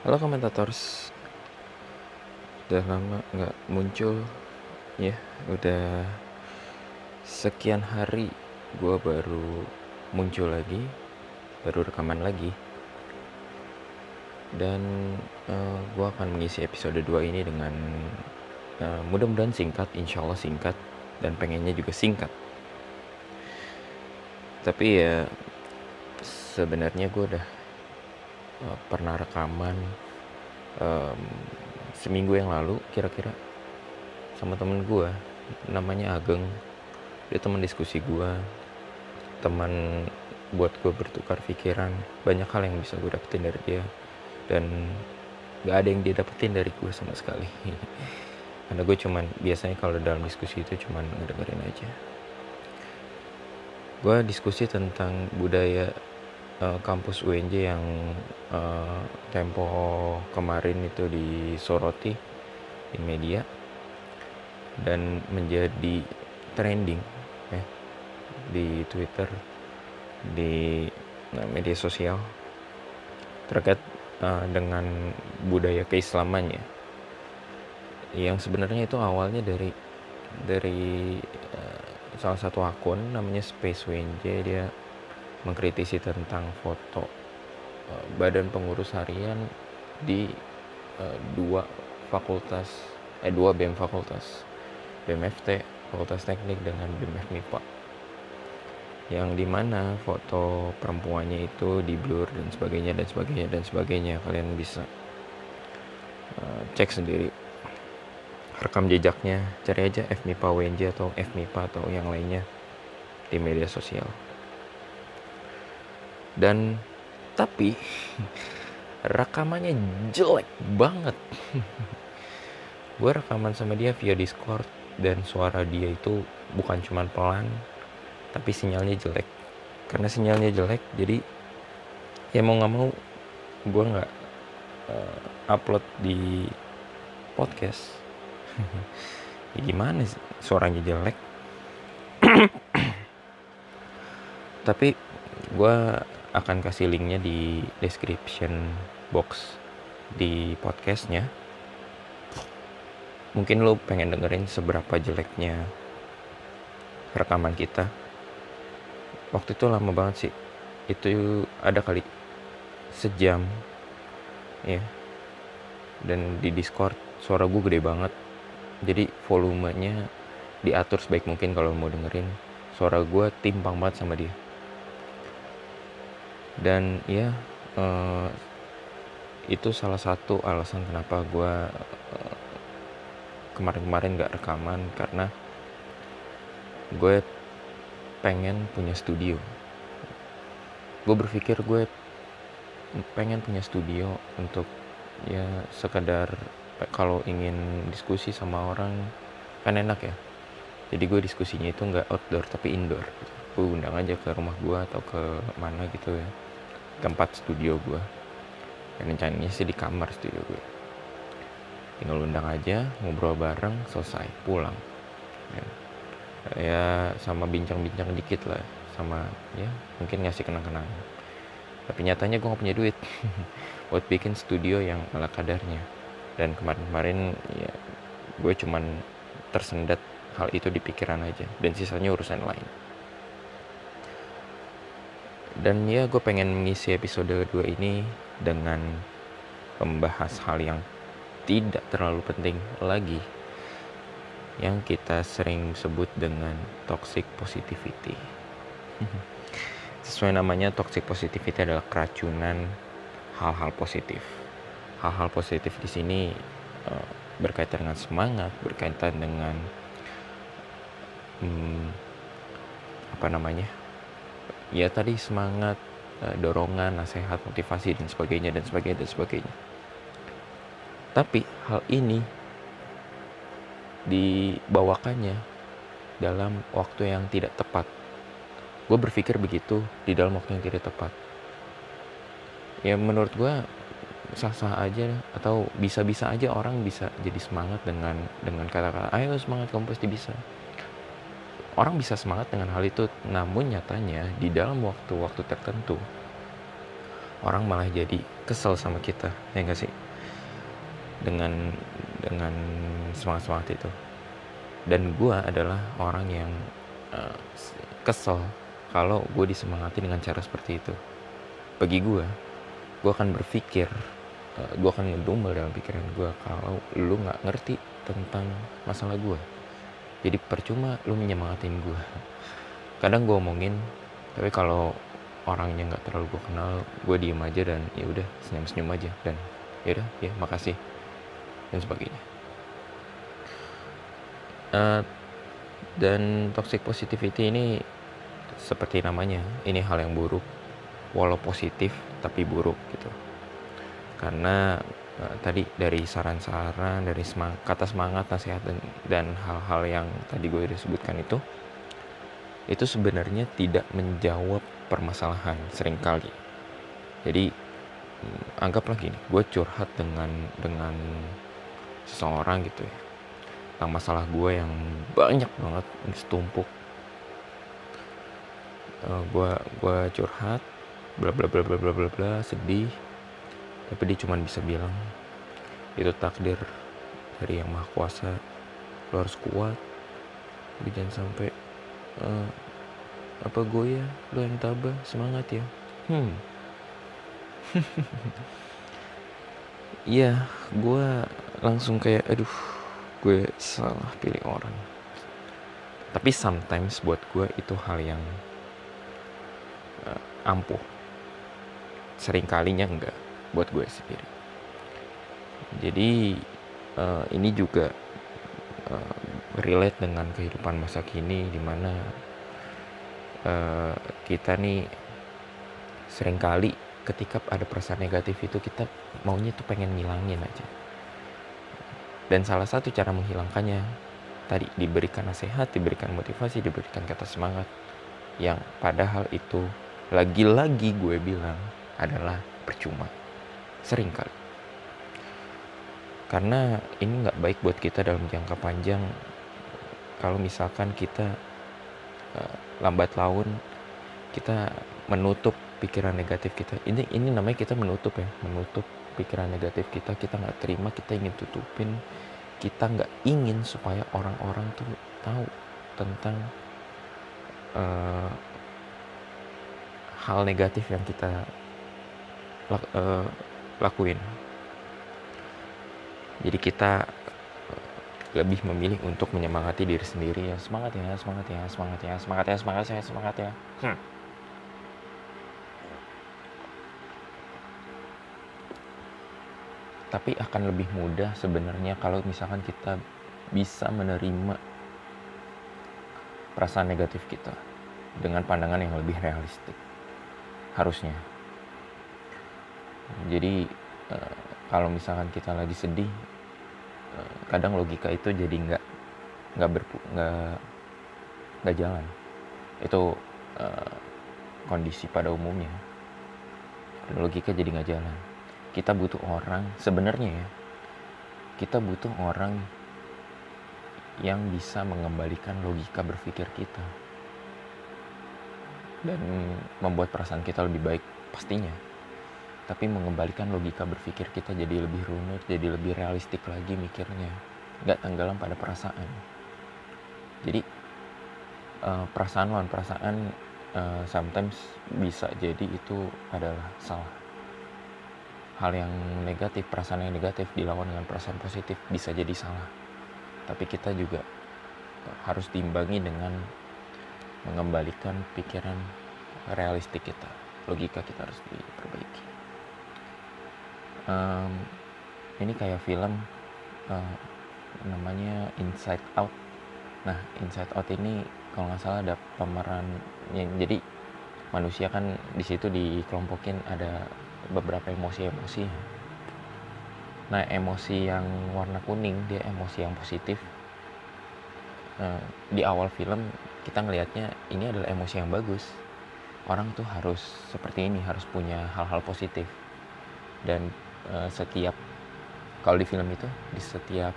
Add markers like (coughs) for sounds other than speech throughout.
Halo komentators. Udah lama nggak muncul. Ya udah Sekian hari Gue baru muncul lagi Baru rekaman lagi. Dan uh, eh, Gue akan mengisi episode 2 ini dengan uh, Mudah-mudahan singkat Insya Allah singkat Dan pengennya juga singkat. Tapi ya Sebenarnya gue udah uh, pernah rekaman um, seminggu yang lalu kira-kira sama temen gue namanya Ageng. Dia teman diskusi gue teman buat gue bertukar pikiran. Banyak hal yang bisa gue dapetin dari dia dan gak ada yang dia dapetin dari gue sama sekali. (laughs) Karena gue cuman biasanya kalau dalam diskusi itu cuman ngedengerin aja. Gue diskusi tentang budaya uh, kampus UNJ yang uh, tempo kemarin itu disoroti di media dan menjadi trending ya di Twitter di media sosial terkait uh, dengan budaya keislamannya. Yang sebenarnya itu awalnya dari dari uh, salah satu akun namanya Space UNJ. Dia mengkritisi tentang foto uh, badan pengurus harian di uh, dua fakultas eh dua BEM fakultas BMFT Fakultas Teknik dengan BMF MIPA yang di mana foto perempuannya itu di blur dan sebagainya dan sebagainya dan sebagainya. Kalian bisa uh, cek sendiri rekam jejaknya. Cari aja FMIPA WNJ atau FMIPA atau yang lainnya di media sosial dan tapi rekamannya jelek banget. Gue rekaman sama dia via discord dan suara dia itu bukan cuman pelan tapi sinyalnya jelek. Karena sinyalnya jelek jadi ya mau nggak mau gue nggak uh, upload di podcast. (laughs) Ya gimana sih suaranya jelek? (coughs) Tapi gue akan kasih linknya di description box di podcastnya. Mungkin lo pengen dengerin seberapa jeleknya rekaman kita. Waktu itu lama banget sih. Itu ada kali sejam ya. Dan di discord suara gue gede banget. Jadi volumenya diatur sebaik mungkin kalau mau dengerin. Suara gue timpang banget sama dia dan ya uh, itu salah satu alasan kenapa gue uh, kemarin-kemarin gak rekaman karena gue pengen punya studio. Gue berpikir gue pengen punya studio untuk ya sekadar kalau ingin diskusi sama orang kan enak ya. Jadi gue diskusinya itu nggak outdoor tapi indoor. Gue undang aja ke rumah gue atau ke mana gitu ya tempat studio gue dan rencananya sih di kamar studio gue tinggal undang aja ngobrol bareng selesai pulang. Ya, ya sama bincang-bincang dikit lah sama ya mungkin ngasih kenang-kenangan tapi nyatanya gue gak punya duit. (laughs) Buat bikin studio yang ala kadarnya. Dan kemarin-kemarin ya gue cuman tersendat hal itu di pikiran aja. Dan sisanya urusan lain dan ya gue pengen mengisi episode kedua ini dengan membahas hal yang tidak terlalu penting lagi yang kita sering sebut dengan toxic positivity. (laughs) Sesuai namanya toxic positivity adalah keracunan hal-hal positif. Hal-hal positif di sini uh, berkaitan dengan semangat berkaitan dengan hmm, apa namanya ya tadi semangat eh, dorongan nasihat motivasi dan sebagainya dan sebagainya dan sebagainya. Tapi hal ini dibawakannya dalam waktu yang tidak tepat. Gue berpikir begitu di dalam waktu yang tidak tepat. Ya menurut gue sah-sah aja atau bisa-bisa aja orang bisa jadi semangat dengan dengan kata-kata ayo semangat kamu pasti bisa orang bisa semangat dengan hal itu namun nyatanya di dalam waktu-waktu tertentu orang malah jadi kesel sama kita ya enggak sih? Dengan dengan semangat semangat itu. Dan gue adalah orang yang uh, kesel kalau gue disemangati dengan cara seperti itu. Bagi gue gue akan berpikir uh, eh, gue akan ngedumel dalam pikiran gue kalau lu nggak ngerti tentang masalah gue jadi percuma lu menyemangatin gue kadang gue omongin tapi kalau orangnya nggak terlalu gue kenal gue diem aja dan ya udah senyum senyum aja dan ya udah ya makasih dan sebagainya. Uh, dan toxic positivity ini seperti namanya ini hal yang buruk. Walau positif tapi buruk gitu karena uh, tadi dari saran-saran dari semang, kata semangat nasihat dan hal-hal yang tadi gue udah sebutkan itu itu sebenarnya tidak menjawab permasalahan sering kali. Jadi hmm, anggaplah gini gue curhat dengan dengan seseorang gitu ya tentang masalah gue yang banyak banget setumpuk. Uh, gue gue curhat bla bla bla bla bla bla sedih tapi dia cuma bisa bilang itu takdir dari yang maha kuasa. Lo harus kuat. Tapi jangan sampai uh, apa ya lo yang tabah. Semangat ya. Hmm. (laughs) Iya, gue langsung kayak, aduh, gue salah pilih orang. Tapi sometimes buat gue itu hal yang uh, ampuh. Sering kalinya enggak buat gue sendiri. Jadi uh, ini juga uh, relate dengan kehidupan masa kini di mana uh, kita nih sering kali ketika ada perasaan negatif itu kita maunya tuh pengen ngilangin aja dan salah satu cara menghilangkannya tadi diberikan nasihat diberikan motivasi diberikan kata semangat yang padahal itu lagi-lagi gue bilang adalah percuma sering kali. Karena ini nggak baik buat kita dalam jangka panjang. Kalau misalkan kita uh, lambat laun kita menutup pikiran negatif kita. Ini ini namanya kita menutup ya menutup pikiran negatif kita. Kita nggak terima kita ingin tutupin. Kita nggak ingin supaya orang-orang tuh tahu tentang uh, hal negatif yang kita uh, lakuin. Jadi kita eh, lebih memilih untuk menyemangati diri sendiri ya semangat ya semangat ya semangat ya semangat ya semangat ya semangat ya. Hmm. tapi akan lebih mudah sebenarnya kalau misalkan kita bisa menerima perasaan negatif kita dengan pandangan yang lebih realistik. Harusnya jadi uh, kalau misalkan kita lagi sedih uh, kadang logika itu jadi nggak nggak berpu nggak nggak jalan. Itu uh, kondisi pada umumnya. Logika jadi nggak jalan. Kita butuh orang sebenarnya ya kita butuh orang yang bisa mengembalikan logika berpikir kita. Dan membuat perasaan kita lebih baik pastinya tapi mengembalikan logika berpikir kita jadi lebih runut jadi lebih realistik lagi mikirnya nggak tenggelam pada perasaan jadi uh, perasaan lawan perasaan uh, sometimes bisa jadi itu adalah salah hal yang negatif, perasaan yang negatif dilawan dengan perasaan positif bisa jadi salah. Tapi kita juga harus diimbangi dengan mengembalikan pikiran realistik kita, logika kita harus diperbaiki. Um, ini kayak film uh, namanya Inside Out. Nah, Inside Out ini kalau nggak salah ada pemeran yang jadi manusia kan di situ dikelompokin ada beberapa emosi-emosi. Nah emosi yang warna kuning dia emosi yang positif. Nah, di awal film kita ngelihatnya ini adalah emosi yang bagus. Orang tuh harus seperti ini harus punya hal-hal positif. Dan uh, setiap kalau di film itu di setiap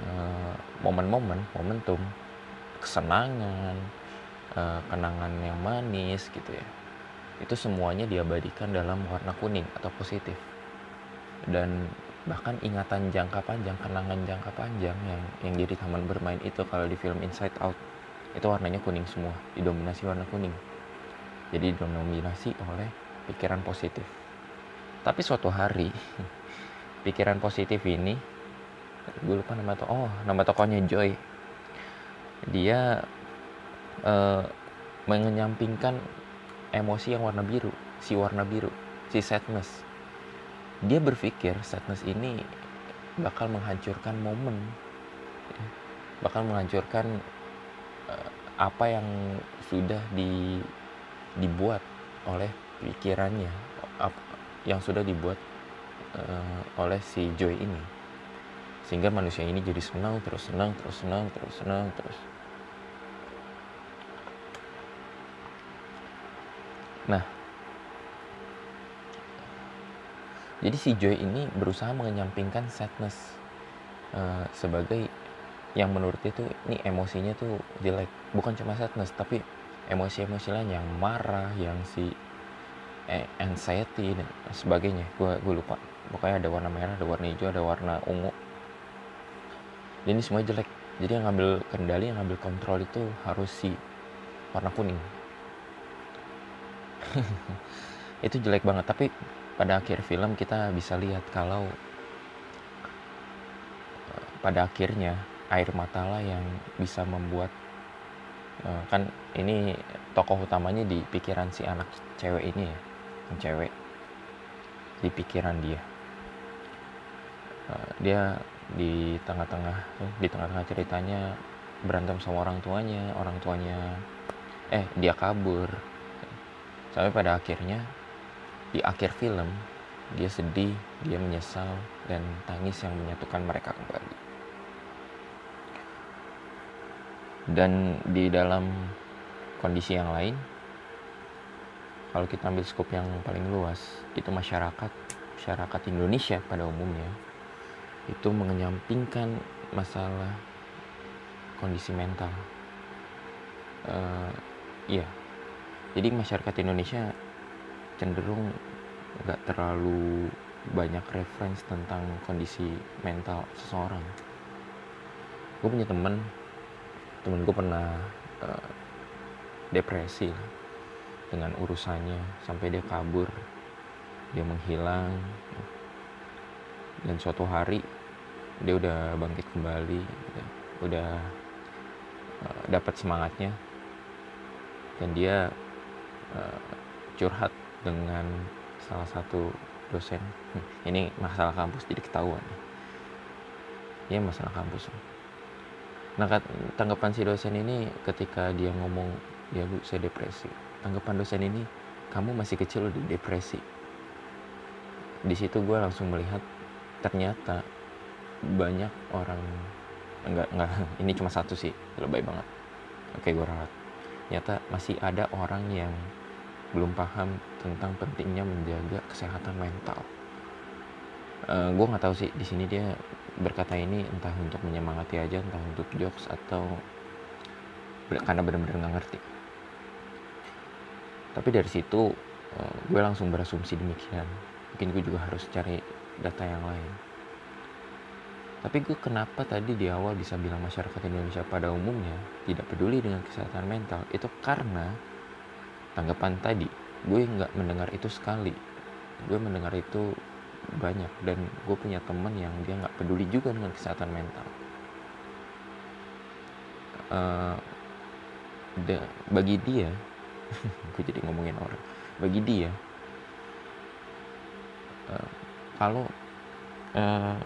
uh, momen-momen momentum kesenangan uh, kenangan yang manis gitu ya itu semuanya diabadikan dalam warna kuning atau positif. Dan bahkan ingatan jangka panjang kenangan jangka panjang yang yang jadi taman bermain itu kalau di film Inside Out itu warnanya kuning semua didominasi warna kuning. Jadi didominasi oleh pikiran positif tapi suatu hari (laughs) pikiran positif ini gue lupa nama to oh nama tokonya Joy. Dia uh, menyampingkan emosi yang warna biru si warna biru si sadness. Dia berpikir sadness ini bakal menghancurkan momen bakal menghancurkan uh, apa yang sudah di, dibuat oleh pikirannya yang sudah dibuat uh, oleh si Joy ini. Sehingga manusia ini jadi senang terus senang terus senang terus senang terus. Nah. Jadi si Joy ini berusaha menyampingkan sadness uh, sebagai yang menurut dia tuh ini emosinya tuh jelek. Bukan cuma sadness tapi emosi-emosi lain yang marah yang si anxiety dan sebagainya. Gue gue lupa. Pokoknya ada warna merah ada warna hijau ada warna ungu. Dan ini semua jelek. Jadi yang ngambil kendali yang ngambil kontrol itu harus si warna kuning. (laughs) Itu jelek banget. Tapi pada akhir film kita bisa lihat kalau eh, pada akhirnya air mata lah yang bisa membuat uh, kan ini tokoh utamanya di pikiran si anak cewek ini ya cewek. Di pikiran dia. Uh, dia di tengah-tengah di tengah-tengah ceritanya berantem sama orang tuanya orang tuanya eh dia kabur. Sampai pada akhirnya di akhir film dia sedih dia menyesal dan tangis yang menyatukan mereka kembali. Dan di dalam kondisi yang lain kalau kita ambil skop yang paling luas itu masyarakat masyarakat Indonesia pada umumnya itu mengenyampingkan masalah kondisi mental. Uh, iya. Jadi masyarakat Indonesia cenderung nggak terlalu banyak reference tentang kondisi mental seseorang. Gue punya temen temen gue pernah uh, depresi dengan urusannya sampai dia kabur dia menghilang. Dan suatu hari dia udah bangkit kembali udah uh, dapat semangatnya. Dan dia uh, curhat dengan salah satu dosen. Ini masalah kampus jadi ketahuan. Ya masalah kampus. Nah tanggapan si dosen ini ketika dia ngomong ya bu saya depresi tanggapan dosen ini kamu masih kecil udah depresi di situ gue langsung melihat ternyata banyak orang enggak enggak (laughs) ini cuma satu sih lebih banget oke gue ralat ternyata masih ada orang yang belum paham tentang pentingnya menjaga kesehatan mental. Uh, eh, gue nggak tahu sih di sini dia berkata ini entah untuk menyemangati aja, entah untuk jokes atau karena benar-benar nggak ngerti. Tapi dari situ eh, gue langsung berasumsi demikian. Mungkin gue juga harus cari data yang lain. Tapi gue kenapa tadi di awal bisa bilang masyarakat Indonesia pada umumnya tidak peduli dengan kesehatan mental? Itu karena tanggapan tadi gue nggak mendengar itu sekali gue mendengar itu banyak dan gue punya temen yang dia nggak peduli juga dengan kesehatan mental uh, bagi dia (laughs) gue jadi ngomongin orang. Bagi dia uh, kalau uh,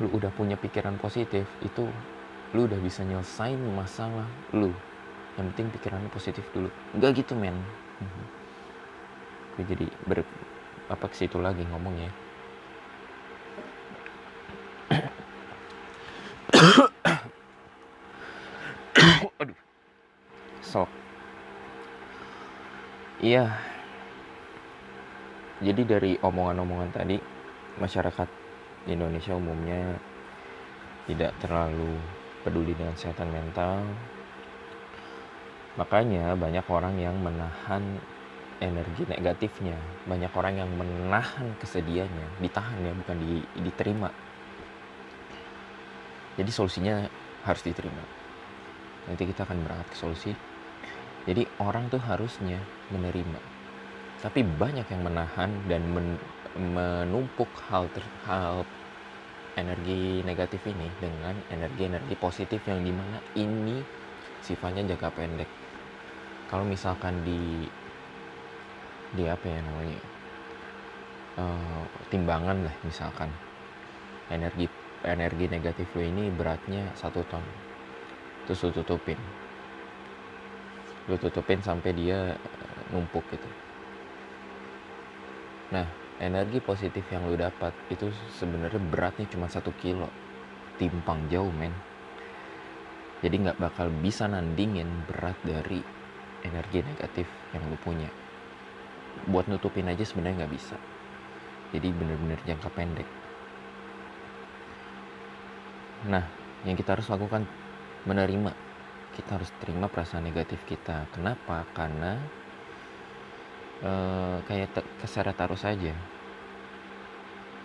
lu udah punya pikiran positif itu lu udah bisa nyelesain masalah lu. Yang penting pikirannya positif dulu. Enggak gitu men. Mhm. gue jadi ber apa ke situ lagi ngomongnya aduh sok iya. Jadi dari omongan-omongan tadi masyarakat Indonesia umumnya tidak terlalu peduli dengan kesehatan mental. Makanya banyak orang yang menahan energi negatifnya. Banyak orang yang menahan kesedihannya. Ditahan ya bukan di, diterima. Jadi solusinya harus diterima. Nanti kita akan berangkat ke solusi. Jadi orang tuh harusnya menerima. Tapi banyak yang menahan dan men, menumpuk hal hal energi negatif ini dengan energi-energi positif yang di mana ini sifatnya jangka pendek. Kalau misalkan di di apa ya namanya uh, timbangan lah misalkan energi energi negatif lo ini beratnya satu ton terus lo tutupin. Lo tutupin sampai dia numpuk gitu. Nah energi positif yang lo dapat itu sebenarnya beratnya cuma satu kilo. Timpang jauh men. Jadi nggak bakal bisa nandingin berat dari energi negatif yang lo punya. Buat nutupin aja sebenarnya nggak bisa. Jadi bener-bener jangka pendek. Nah yang kita harus lakukan menerima. Kita harus terima perasaan negatif kita. Kenapa? Karena e, kayak keseret arus saja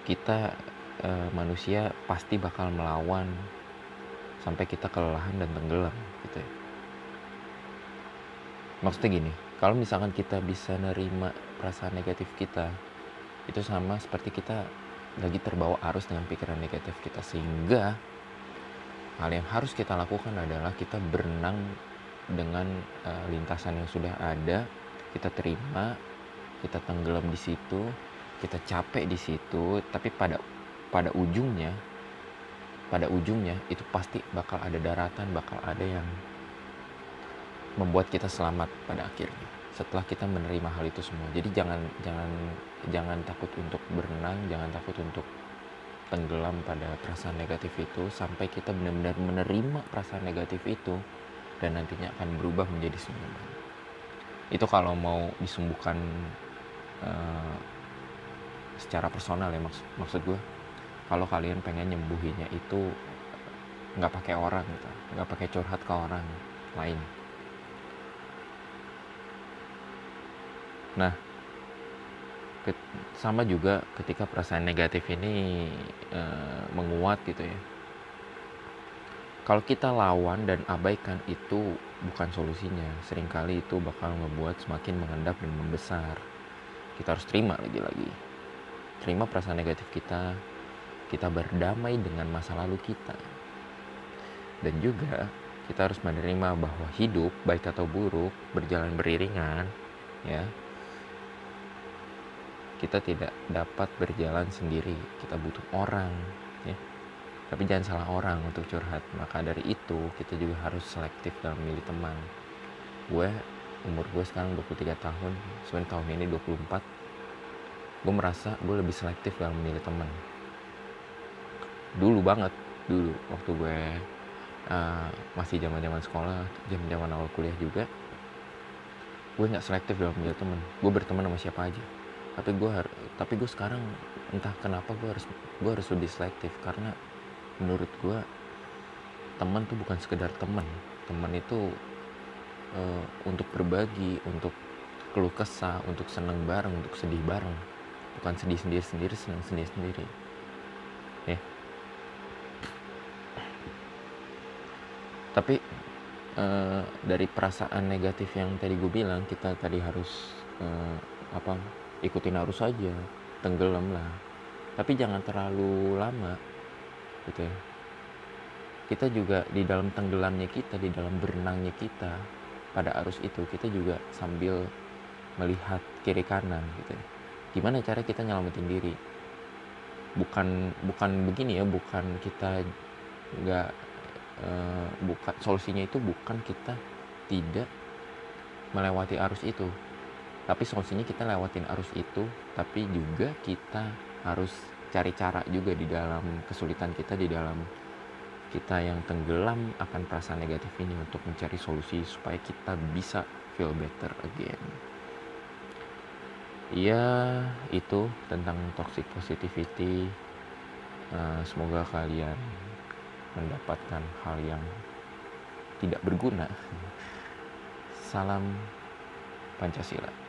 kita e, manusia pasti bakal melawan sampai kita kelelahan dan tenggelam gitu ya. Maksudnya gini kalau misalkan kita bisa nerima perasaan negatif kita itu sama seperti kita lagi terbawa arus dengan pikiran negatif kita. Sehingga hal yang harus kita lakukan adalah kita berenang dengan uh, lintasan yang sudah ada kita terima kita tenggelam di situ kita capek di situ tapi pada pada ujungnya pada ujungnya itu pasti bakal ada daratan bakal ada yang membuat kita selamat pada akhirnya setelah kita menerima hal itu semua. Jadi jangan jangan jangan takut untuk berenang jangan takut untuk tenggelam pada perasaan negatif itu sampai kita benar-benar menerima perasaan negatif itu dan nantinya akan berubah menjadi senyuman. Itu kalau mau disembuhkan uh, secara personal ya maksud maksud gue kalau kalian pengen nyembuhinya itu nggak pakai orang gitu nggak pakai curhat ke orang lain Nah, sama juga ketika perasaan negatif ini e, menguat gitu ya. Kalau kita lawan dan abaikan itu bukan solusinya. Seringkali itu bakal membuat semakin mengendap dan membesar. Kita harus terima lagi-lagi. Terima perasaan negatif kita. Kita berdamai dengan masa lalu kita. Dan juga kita harus menerima bahwa hidup baik atau buruk berjalan beriringan ya kita tidak dapat berjalan sendiri kita butuh orang ya tapi jangan salah orang untuk curhat maka dari itu kita juga harus selektif dalam memilih teman gue umur gue sekarang 23 tahun sebenarnya tahun ini 24 gue merasa gue lebih selektif dalam memilih teman. Dulu banget dulu waktu gue uh, masih zaman zaman sekolah zaman zaman awal kuliah juga gue nggak selektif dalam memilih teman. Gue berteman sama siapa aja. Tapi gue tapi gue sekarang entah kenapa gue harus gue harus lebih selektif karena menurut gue teman tuh bukan sekedar teman. Teman itu uh, untuk berbagi untuk keluh kesah untuk senang bareng untuk sedih bareng. Bukan sedih sendiri sendiri senang sendiri sendiri ya. Tapi uh, dari perasaan negatif yang tadi gue bilang kita tadi harus uh, apa ikutin arus saja tenggelam lah. Tapi jangan terlalu lama gitu ya. Kita juga di dalam tenggelamnya kita di dalam berenangnya kita pada arus itu kita juga sambil melihat kiri kanan gitu ya. Gimana cara kita nyelamatin diri? Bukan bukan begini ya bukan kita nggak uh, bukan solusinya itu bukan kita tidak melewati arus itu. Tapi solusinya kita lewatin arus itu tapi juga kita harus cari cara juga di dalam kesulitan kita di dalam kita yang tenggelam akan perasaan negatif ini untuk mencari solusi supaya kita bisa feel better again. Ya itu tentang toxic positivity. Uh, semoga kalian mendapatkan hal yang tidak berguna. Salam Pancasila